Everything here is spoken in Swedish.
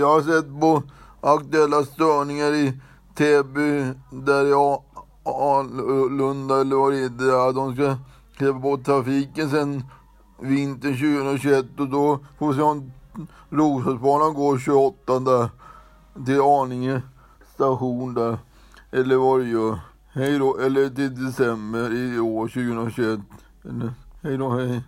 jag har sett på aktuella störningar i Täby, där i Alunda eller vad det heter, de ska släppa på trafiken sen vintern 2021 och då får vi se om Roslagsbanan går 28 där till Arninge station där. Eller vad det gör. Hej då, eller till december i år 2021. Eller, hej då, hej.